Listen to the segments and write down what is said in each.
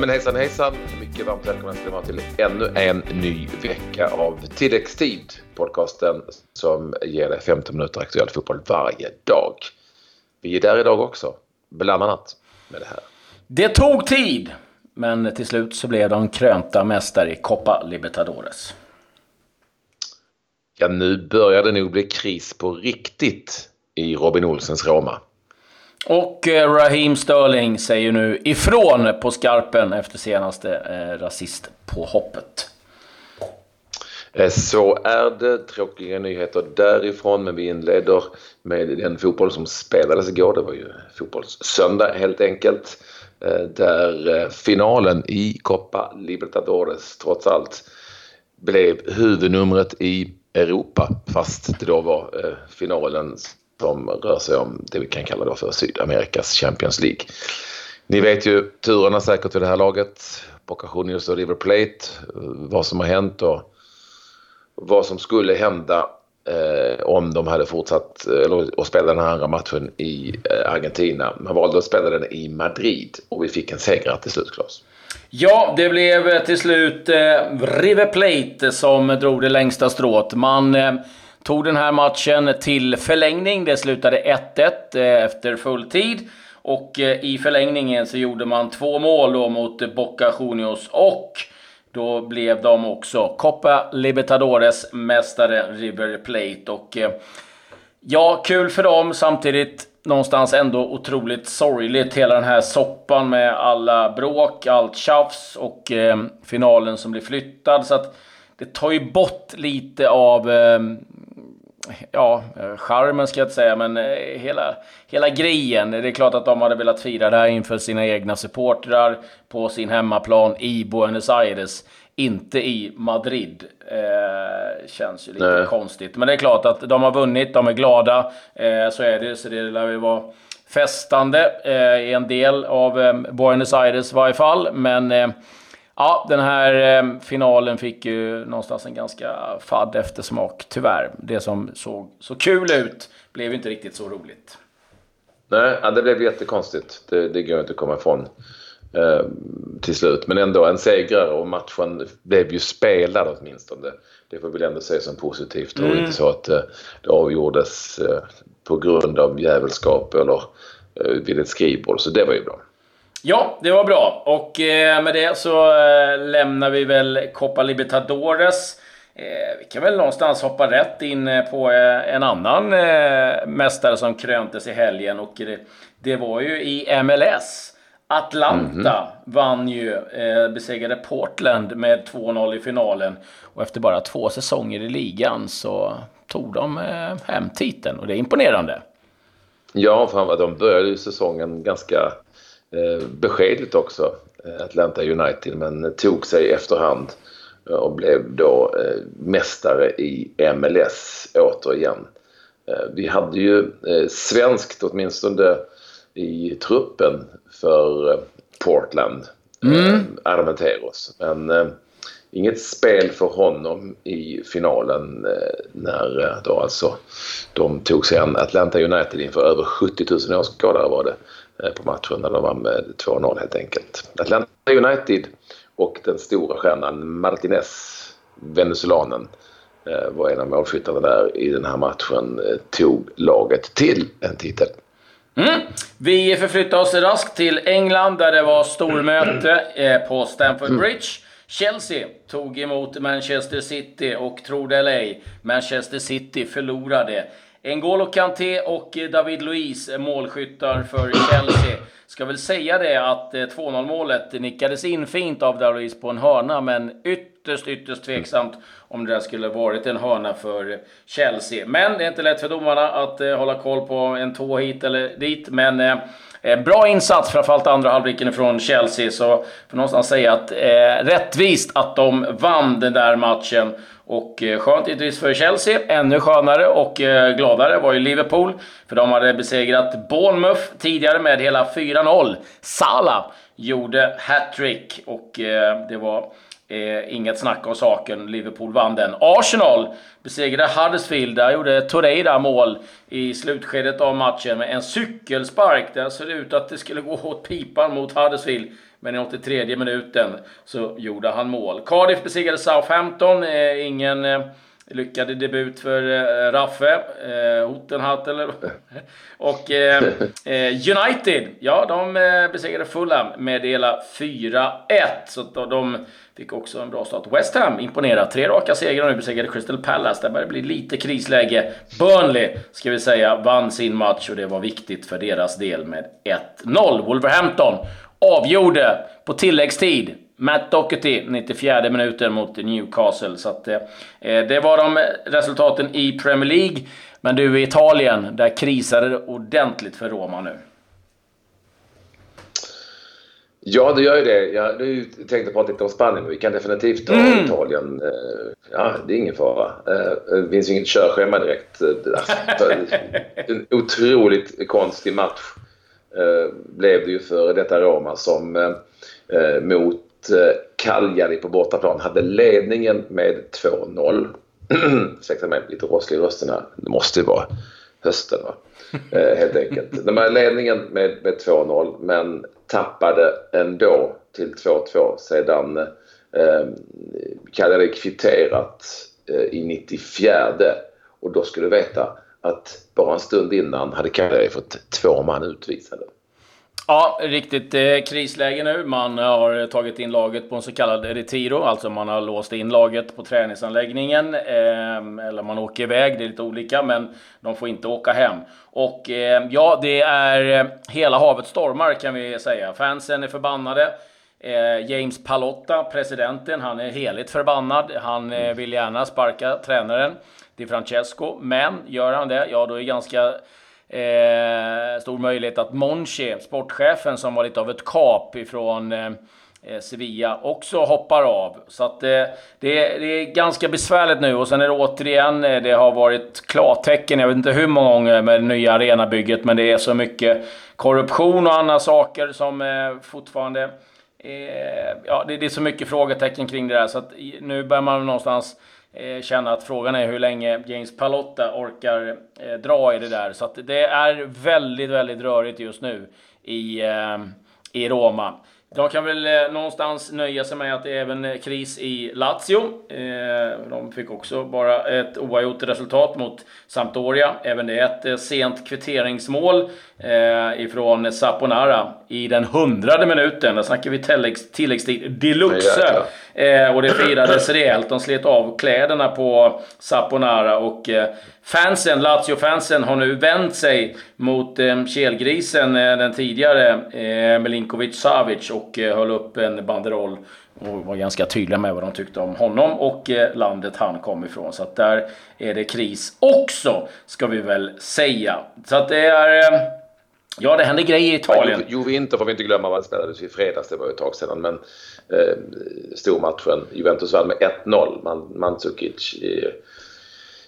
men hejsan hejsan! Mycket varmt välkomna ska vara till ännu en ny vecka av Tilläggstid. Podcasten som ger dig 15 minuter aktuell fotboll varje dag. Vi är där idag också, bland annat med det här. Det tog tid, men till slut så blev de krönta mästare i Copa Libertadores. Ja, nu börjar det nog bli kris på riktigt i Robin Olsens Roma. Och eh, Raheem Sterling säger nu ifrån på skarpen efter senaste eh, rasistpåhoppet. Eh, så är det. Tråkiga nyheter därifrån, men vi inleder med den fotboll som spelades igår. Det var ju fotbollssöndag helt enkelt. Eh, där finalen i Copa Libertadores trots allt blev huvudnumret i Europa fast det då var finalen som rör sig om det vi kan kalla då för Sydamerikas Champions League. Ni vet ju turerna säkert vid det här laget. Boca Juniors och River Plate. Eh, vad som har hänt och vad som skulle hända eh, om de hade fortsatt eh, eller, att spela den här andra matchen i eh, Argentina. Man valde att spela den i Madrid och vi fick en seger till slut, Claes. Ja, det blev till slut eh, River Plate som drog det längsta strået. Man eh, tog den här matchen till förlängning. Det slutade 1-1 eh, efter full tid. Och eh, i förlängningen så gjorde man två mål då mot Boca Juniors och då blev de också Copa Libertadores mästare River Plate. Och eh, ja, kul för dem. Samtidigt någonstans ändå otroligt sorgligt. Hela den här soppan med alla bråk, allt tjafs och eh, finalen som blir flyttad. Så att det tar ju bort lite av eh, ja, charmen ska jag inte säga, men eh, hela, hela grejen. Det är klart att de hade velat fira det här inför sina egna supportrar på sin hemmaplan i Buenos Aires. Inte i Madrid. Eh, känns ju lite Nej. konstigt. Men det är klart att de har vunnit, de är glada. Eh, så är det. Så det lär ju vara festande eh, i en del av eh, Buenos Aires i varje fall. Men eh, Ja, den här eh, finalen fick ju någonstans en ganska fadd eftersmak, tyvärr. Det som såg så kul ut blev ju inte riktigt så roligt. Nej, ja, det blev jättekonstigt. Det, det går inte att komma ifrån eh, till slut. Men ändå en segrare och matchen blev ju spelad åtminstone. Det får vi väl ändå se som positivt mm. och inte så att eh, det avgjordes eh, på grund av jävelskap eller eh, vid ett skrivbord. Så det var ju bra. Ja, det var bra. Och eh, med det så eh, lämnar vi väl Copa Libertadores. Eh, vi kan väl någonstans hoppa rätt in på en annan mästare som kröntes i helgen. Och det, var ju i MLS. Atlanta mm -hmm. vann ju, eh, besegrade Portland med 2-0 i finalen. Och efter bara två säsonger i ligan så tog de eh, hem titeln och det är imponerande. Ja, för de började ju säsongen ganska beskedligt också, eh, Atlanta United, men tog sig efterhand eh, och blev då mästare i MLS återigen. Vi hade ju svenskt åtminstone i truppen för Portland, mm. Armenteros. Men inget spel för honom i finalen när då alltså de tog sig an Atlanta United inför över 70 000 åskådare var det. Eh, på matchen när de vann med 2-0 helt enkelt. Atlanta United och den stora stjärnan Martinez, venezuelanen, eh, var en av målskyttarna där i den här matchen, eh, tog laget till en titel. Mm. Vi förflyttar oss raskt till England där det var stormöte på Stamford mm. Bridge. Chelsea tog emot Manchester City och, tro det eller ej, Manchester City förlorade. N'Golo Kanté och eh, David Luiz målskyttar för Chelsea. Ska väl säga det att eh, 2-0-målet nickades in fint av David Luiz på en hörna, men ytterst, ytterst tveksamt om det där skulle varit en hörna för Chelsea. Men det är inte lätt för domarna att eh, hålla koll på en tå hit eller dit, men eh, Eh, bra insats, framförallt andra halvleken från Chelsea. Så får någonstans säga att eh, rättvist att de vann den där matchen. Och eh, skönt givetvis för Chelsea. Ännu skönare och eh, gladare var ju Liverpool. För de hade besegrat Bournemouth tidigare med hela 4-0. Salah gjorde hattrick och eh, det var Eh, inget snack om saken. Liverpool vann den. Arsenal besegrade Huddersfield. Där gjorde Torreira mål i slutskedet av matchen med en cykelspark. Där ser det ut att det skulle gå åt pipan mot Huddersfield. Men i 83 minuten så gjorde han mål. Cardiff besegrade Southampton. Eh, ingen eh, lyckad debut för eh, Raffe. Eh, Hottenhatt eller... och eh, eh, United, ja de eh, besegrade Fulham med hela 4-1. Så de fick också en bra start. West Ham imponerade. Tre raka segrar nu besegrade Crystal Palace. Det börjar bli lite krisläge. Burnley, ska vi säga, vann sin match och det var viktigt för deras del med 1-0. Wolverhampton avgjorde på tilläggstid. Matt Doherty, 94 minuten mot Newcastle. Så att, eh, det var de resultaten i Premier League. Men du, i Italien, där krisade det ordentligt för Roma nu. Ja, det gör ju det. Jag hade ju tänkt prata lite om Spanien, men vi kan definitivt ta mm. Italien. Eh, ja, det är ingen fara. Eh, det finns ju inget körschema direkt. Alltså, en otroligt konstig match blev det ju för detta Roma som mot Cagliari på bortaplan hade ledningen med 2-0. Ursäkta mig, lite rosslig i rösten här. Det måste ju vara hösten va? Eh, helt enkelt. De hade ledningen med, med 2-0 men tappade ändå till 2-2 sedan eh, Cagliari kvitterat eh, i 94 och då skulle du veta att bara en stund innan hade Cagliari fått två man utvisade. Ja, riktigt eh, krisläge nu. Man har tagit in laget på en så kallad retiro, alltså man har låst in laget på träningsanläggningen. Eh, eller man åker iväg, det är lite olika, men de får inte åka hem. Och eh, ja, det är eh, hela havet stormar kan vi säga. Fansen är förbannade. Eh, James Palotta, presidenten, han är heligt förbannad. Han eh, vill gärna sparka tränaren Di Francesco, men gör han det, ja då är ganska Eh, stor möjlighet att Monchi, sportchefen som var lite av ett kap ifrån eh, eh, Sevilla också hoppar av. Så att eh, det, det, är ganska besvärligt nu. Och sen är det återigen, eh, det har varit klartecken, jag vet inte hur många gånger med det nya arenabygget, men det är så mycket korruption och andra saker som eh, fortfarande... Eh, ja, det, det, är så mycket frågetecken kring det där. Så att nu börjar man någonstans Eh, känna att frågan är hur länge James Palotta orkar eh, dra i det där. Så att det är väldigt, väldigt rörigt just nu i, eh, i Roma. De kan väl eh, någonstans nöja sig med att det är även kris i Lazio. Eh, de fick också bara ett oavgjort resultat mot Sampdoria. Även det ett eh, sent kvitteringsmål eh, ifrån Saponara i den hundrade minuten. Där snackar vi tilläggs, tilläggstid deluxe. Eh, och det firades rejält. De slet av kläderna på Saponara och eh, fansen, Lazio-fansen, har nu vänt sig mot eh, kelgrisen, eh, den tidigare eh, Milinkovic Savic och eh, höll upp en banderoll och var ganska tydliga med vad de tyckte om honom och eh, landet han kom ifrån. Så att där är det kris också, ska vi väl säga. Så att det är... Eh, ja, det händer grejer i Italien. Jo, Juve får vi inte glömma vad det spelades i fredags. Det var ju ett tag sedan. Men eh, stormatchen. Juventus vann med 1-0. Man, Mandzukic i,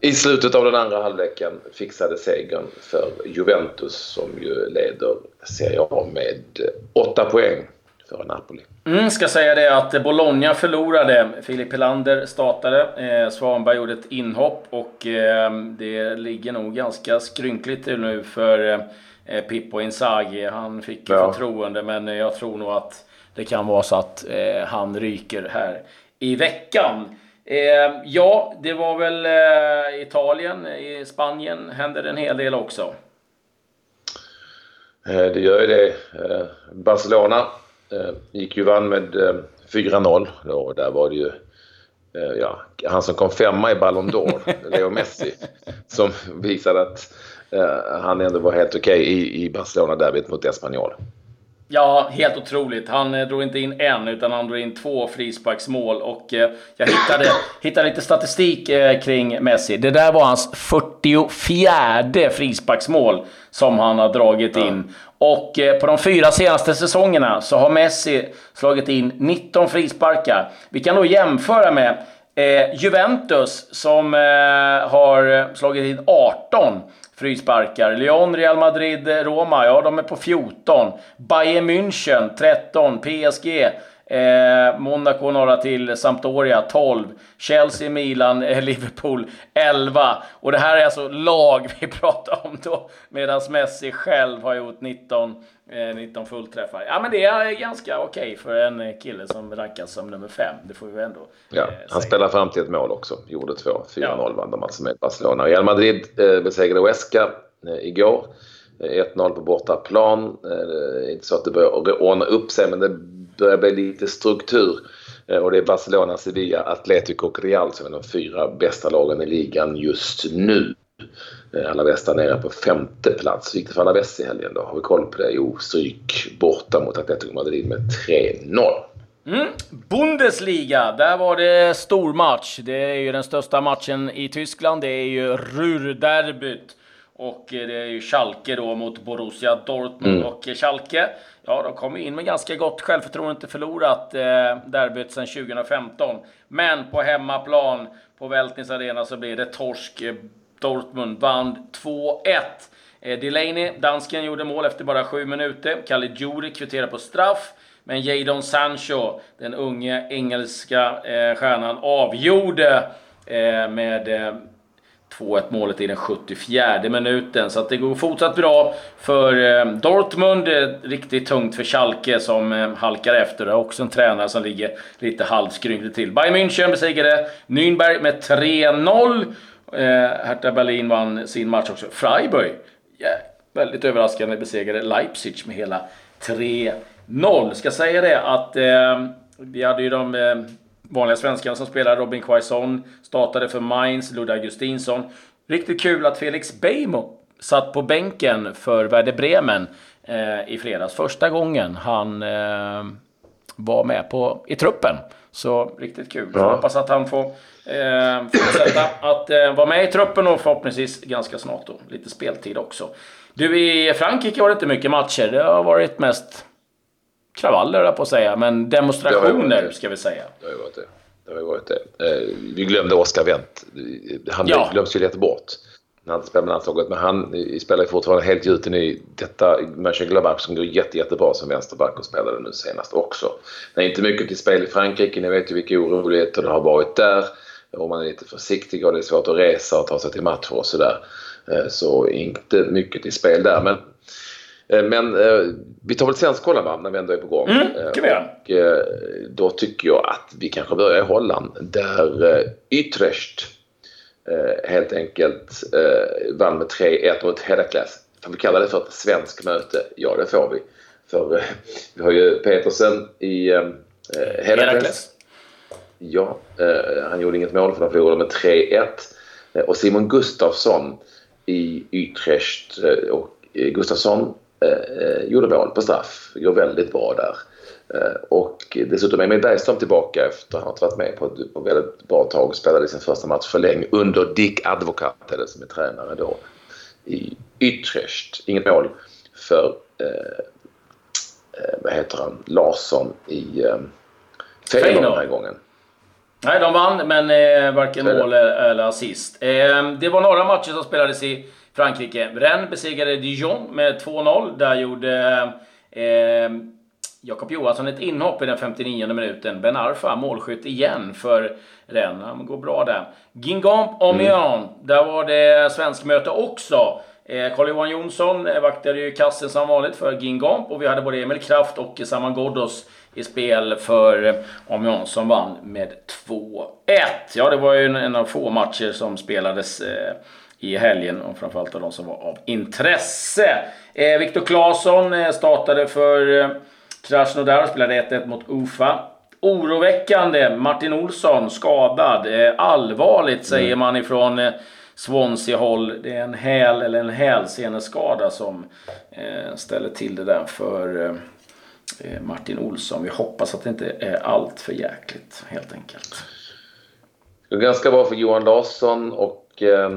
i slutet av den andra halvleken fixade segern för Juventus som ju leder Serie A med 8 poäng för Napoli. Mm, ska säga det att Bologna förlorade. Filip Helander startade. Eh, Svanberg gjorde ett inhopp och eh, det ligger nog ganska skrynkligt nu för eh, Pippo Inzaghi. Han fick ja. förtroende men jag tror nog att det kan vara så att eh, han ryker här i veckan. Eh, ja, det var väl eh, Italien. I Spanien händer en hel del också. Eh, det gör ju det. Eh, Barcelona gick ju vann med 4-0. Och där var det ju ja, han som kom femma i Ballon d'Or, Leo Messi, som visade att han ändå var helt okej okay i, i Barcelona-derbyt mot Espanyol. Ja, helt otroligt. Han eh, drog inte in en, utan han drog in två frisparksmål. Och eh, jag hittade, hittade lite statistik eh, kring Messi. Det där var hans 44 frisparksmål som han har dragit in. Och eh, på de fyra senaste säsongerna så har Messi slagit in 19 frisparkar. Vi kan då jämföra med eh, Juventus som eh, har slagit in 18 frisparkar. Lyon, Real Madrid, eh, Roma, ja de är på 14. Bayern München 13. PSG Eh, Monaco några till, Sampdoria 12, Chelsea, Milan, eh, Liverpool 11. Och det här är alltså lag vi pratar om då, medan Messi själv har gjort 19, eh, 19 fullträffar. Ja, men det är ganska okej okay för en kille som rankas som nummer 5. Det får vi ändå Ja, eh, han spelade fram till ett mål också. Gjorde två. 4-0 ja. vann de alltså med Barcelona. Real Madrid eh, besegrade Huesca eh, igår. 1-0 på bortaplan. Eh, inte så att det börjar ordna upp sig, men det börjar bli lite struktur. Eh, och det är Barcelona, Sevilla, Atletico och Real som är de fyra bästa lagen i ligan just nu. Eh, alla bästa nere på femte plats. Hur gick det för Alaves i helgen då? Har vi koll på det? Jo, stryk borta mot Atletico Madrid med 3-0. Mm. Bundesliga, där var det stor match. Det är ju den största matchen i Tyskland. Det är ju Ruhrderbyt. Och det är ju Schalke då mot Borussia Dortmund. Mm. Och Schalke, ja de kom in med ganska gott självförtroende, inte förlorat eh, derbyt sedan 2015. Men på hemmaplan, på Veltnitz Arena, så blir det torsk. Dortmund vann 2-1. Eh, Delaney, dansken, gjorde mål efter bara sju minuter. Kalle Djuri kvitterade på straff. Men Jadon Sancho, den unge engelska eh, stjärnan, avgjorde eh, med eh, 2-1 målet i den 74 minuten. Så att det går fortsatt bra för eh, Dortmund. Eh, riktigt tungt för Schalke som eh, halkar efter. Det är också en tränare som ligger lite halvskrynklig till. Bayern München besegrade Nürnberg med 3-0. Eh, Hertha Berlin vann sin match också. Freiburg, yeah, väldigt överraskande, besegrade Leipzig med hela 3-0. Ska säga det att eh, vi hade ju de eh, vanliga svenskarna som spelar. Robin Quaison startade för Mainz, Ludde Augustinsson. Riktigt kul att Felix Beijmo satt på bänken för Werder Bremen eh, i fredags. Första gången han eh, var med på, i truppen. Så riktigt kul. Ja. hoppas att han får eh, fortsätta att eh, vara med i truppen och förhoppningsvis ganska snart då. Lite speltid också. Du, i Frankrike var det inte mycket matcher. Det har varit mest kravaller, på att säga, men demonstrationer ska vi säga. Det har ju varit det. Det har varit det. Eh, vi glömde Oscar Wendt. Han ja. glöms ju lätt bort när han spelar med landslaget. Men han spelar ju fortfarande helt gjuten i detta Mönchengladbach som går jätte, jättebra som vänsterback och spelade nu senast också. Det är inte mycket till spel i Frankrike. Ni vet ju vilka oroligheter det har varit där. Och man är lite försiktig och det är svårt att resa och ta sig till matcher och sådär. Eh, så inte mycket till spel där. Men Eh, men eh, vi tar väl svenskkollen va, när vi ändå är på gång. Mm, göra. Och, eh, då tycker jag att vi kanske börjar i Holland där eh, Utrecht eh, helt enkelt eh, vann med 3-1 mot Herakles. Kan vi kalla det för ett svenskt möte? Ja, det får vi. För eh, vi har ju Petersen i eh. Herakles. Ja, han gjorde inget mål för de förlorade med 3-1. Och Simon Gustafsson i Utrecht och Gustafsson eh, gjorde mål på straff. Går väldigt bra där. Eh, och dessutom är Emil Bergström tillbaka efter att ha varit med på ett på väldigt bra tag och spelade sin första match för länge under Dick Advocat, eller som är tränare då, i Utrecht. Inget mål för, eh, eh, vad heter han, Larsson i eh, Feyenoord den här gången. Nej, de vann, men eh, varken mål eller assist. Eh, det var några matcher som spelades i Frankrike. Rennes besegrade Dijon med 2-0. Där gjorde eh, Jakob Johansson ett inhopp i den 59 minuten. Ben Arfa målskytt igen för Rennes. Han går bra där. Guingamp Amiens. Mm. Där var det svensk möte också. Carl-Johan eh, Jonsson eh, vaktade ju kassen som vanligt för Gingamp och vi hade både Emil Kraft och Saman Ghoddos i spel för eh, Amiens som vann med 2-1. Ja, det var ju en av få matcher som spelades i helgen och framförallt av de som var av intresse. Eh, Viktor Claesson eh, startade för eh, Krasnodar och spelade 1-1 mot Ufa. Oroväckande. Martin Olsson skadad. Eh, allvarligt säger mm. man ifrån eh, Swansea-håll. Det är en häl eller en hälseneskada som eh, ställer till det där för eh, Martin Olsson. Vi hoppas att det inte är allt för jäkligt helt enkelt. Det är ganska bra för Johan Larsson och eh,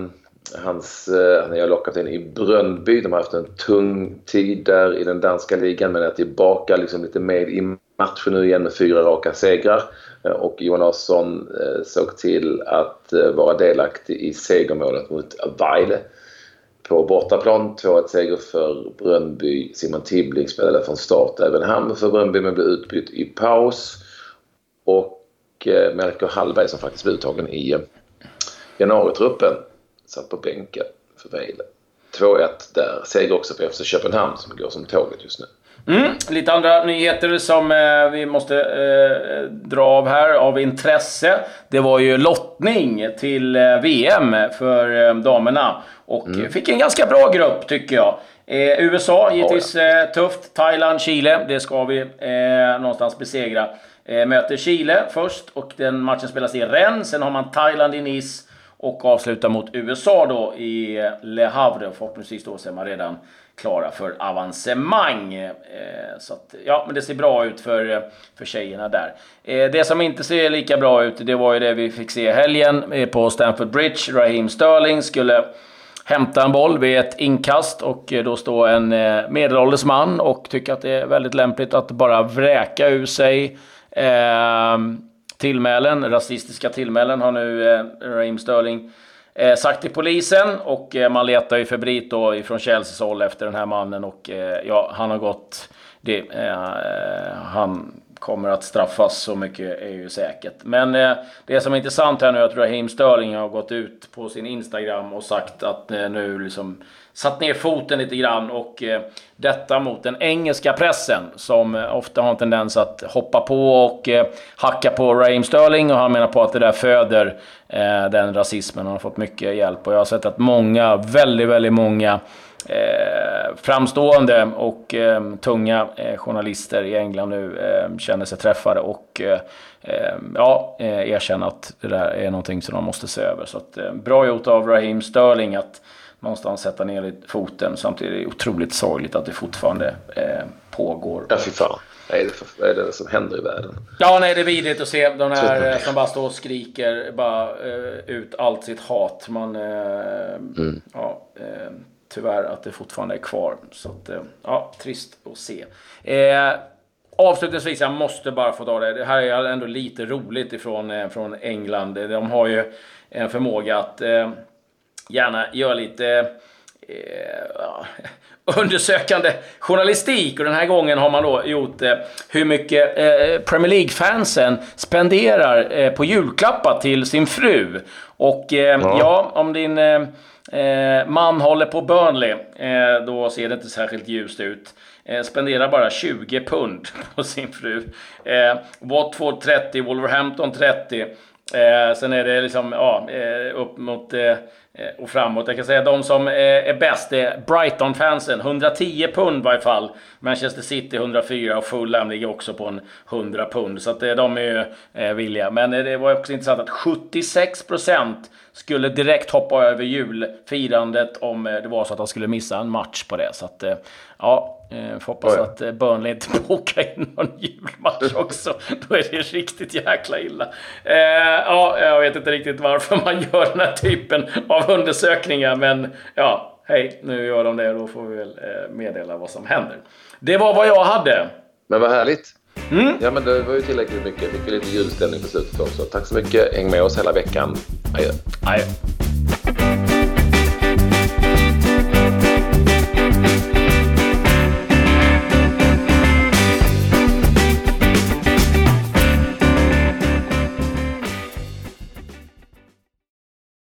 Hans, eh, han har lockat in i Bröndby. De har haft en tung tid där i den danska ligan men är tillbaka liksom lite med i matchen nu igen med fyra raka segrar. Eh, och Johan Larsson eh, såg till att vara delaktig i segermålet mot Weile på bortaplan. 2-1 seger för Brönnby. Simon Tibbling spelade från start även han för Brönnby men blev utbytt i paus. Och Melker Hallberg som faktiskt blev uttagen i januaritruppen satt på bänken för Vejle. 2-1 där. Seger också för FC Köpenhamn som går som tåget just nu. Mm, lite andra nyheter som eh, vi måste eh, dra av här av intresse. Det var ju lottning till eh, VM för eh, damerna. Och mm. fick en ganska bra grupp tycker jag. Eh, USA givetvis ja. tufft. Thailand, Chile. Det ska vi någonstans besegra. möter Chile först och den matchen spelas i Rennes. Sen har man Thailand i Nice och avslutar mot USA då i Le Havre. Förhoppningsvis då så är man redan klara för avancemang. Eh, så att, ja, men det ser bra ut för, eh, för tjejerna där. Eh, det som inte ser lika bra ut, det var ju det vi fick se i helgen på Stamford Bridge. Raheem Sterling skulle hämta en boll vid ett inkast och då står en medelålders man och tycker att det är väldigt lämpligt att bara vräka ur sig eh, tillmälen. Rasistiska tillmälen har nu eh, Raheem Sterling eh, sagt till polisen och eh, man letar ju febrilt då ifrån Chelseas håll efter den här mannen och eh, ja, han har gått... Det, eh, han kommer att straffas, så mycket är ju säkert. Men eh, det som är intressant här nu är att Raheem Sterling har gått ut på sin Instagram och sagt att eh, nu liksom satt ner foten lite grann och eh, detta mot den engelska pressen som eh, ofta har en tendens att hoppa på och eh, hacka på Raheem Sterling och han menar på att det där föder eh, den rasismen. Han har fått mycket hjälp och jag har sett att många, väldigt, väldigt många Eh, framstående och eh, tunga eh, journalister i England nu eh, känner sig träffade och eh, ja, erkänner att det där är någonting som de måste se över. Så att, bra gjort av Raheem Sterling att någonstans sätta ner foten. Samtidigt är det otroligt sorgligt att det fortfarande eh, pågår. Ja, fy fan. Vad är, det för, vad är det som händer i världen? Ja, nej, det är vidrigt att se de här som bara står och skriker bara eh, ut allt sitt hat. Man, eh, mm. ja, eh, tyvärr att det fortfarande är kvar. Så att, eh, ja, trist att se. Eh, avslutningsvis, jag måste bara få ta det. Det här är ändå lite roligt ifrån eh, från England. De har ju en förmåga att eh, gärna göra lite eh, undersökande journalistik. Och den här gången har man då gjort eh, hur mycket eh, Premier League-fansen spenderar eh, på julklappar till sin fru. Och eh, ja. ja. om din eh, man håller på Burnley, eh, då ser det inte särskilt ljust ut. Eh, spenderar bara 20 pund på sin fru. Eh, Watford 30, Wolverhampton 30. Eh, sen är det liksom ja, eh, upp mot eh, eh, och framåt. Jag kan säga att de som eh, är bäst är Brighton-fansen. 110 pund i varje fall. Manchester City 104 och Fulham ligger också på en 100 pund. Så att eh, de är ju villiga. Men det var också intressant att 76% skulle direkt hoppa över julfirandet om det var så att de skulle missa en match på det. Så att ja, får hoppas oh att Burnley inte bokar in någon julmatch också. Då är det riktigt jäkla illa. ja, jag vet inte riktigt varför man gör den här typen av undersökningar. Men ja, hej, nu gör de det. Då får vi väl eh, meddela vad som händer. Det var vad jag hade. Men vad härligt. Mm. Ja, men det var ju tillräckligt mycket. Fick lite julstämning på slutet också. Tack så mycket. Häng med oss hela veckan. Adjö. Adjö.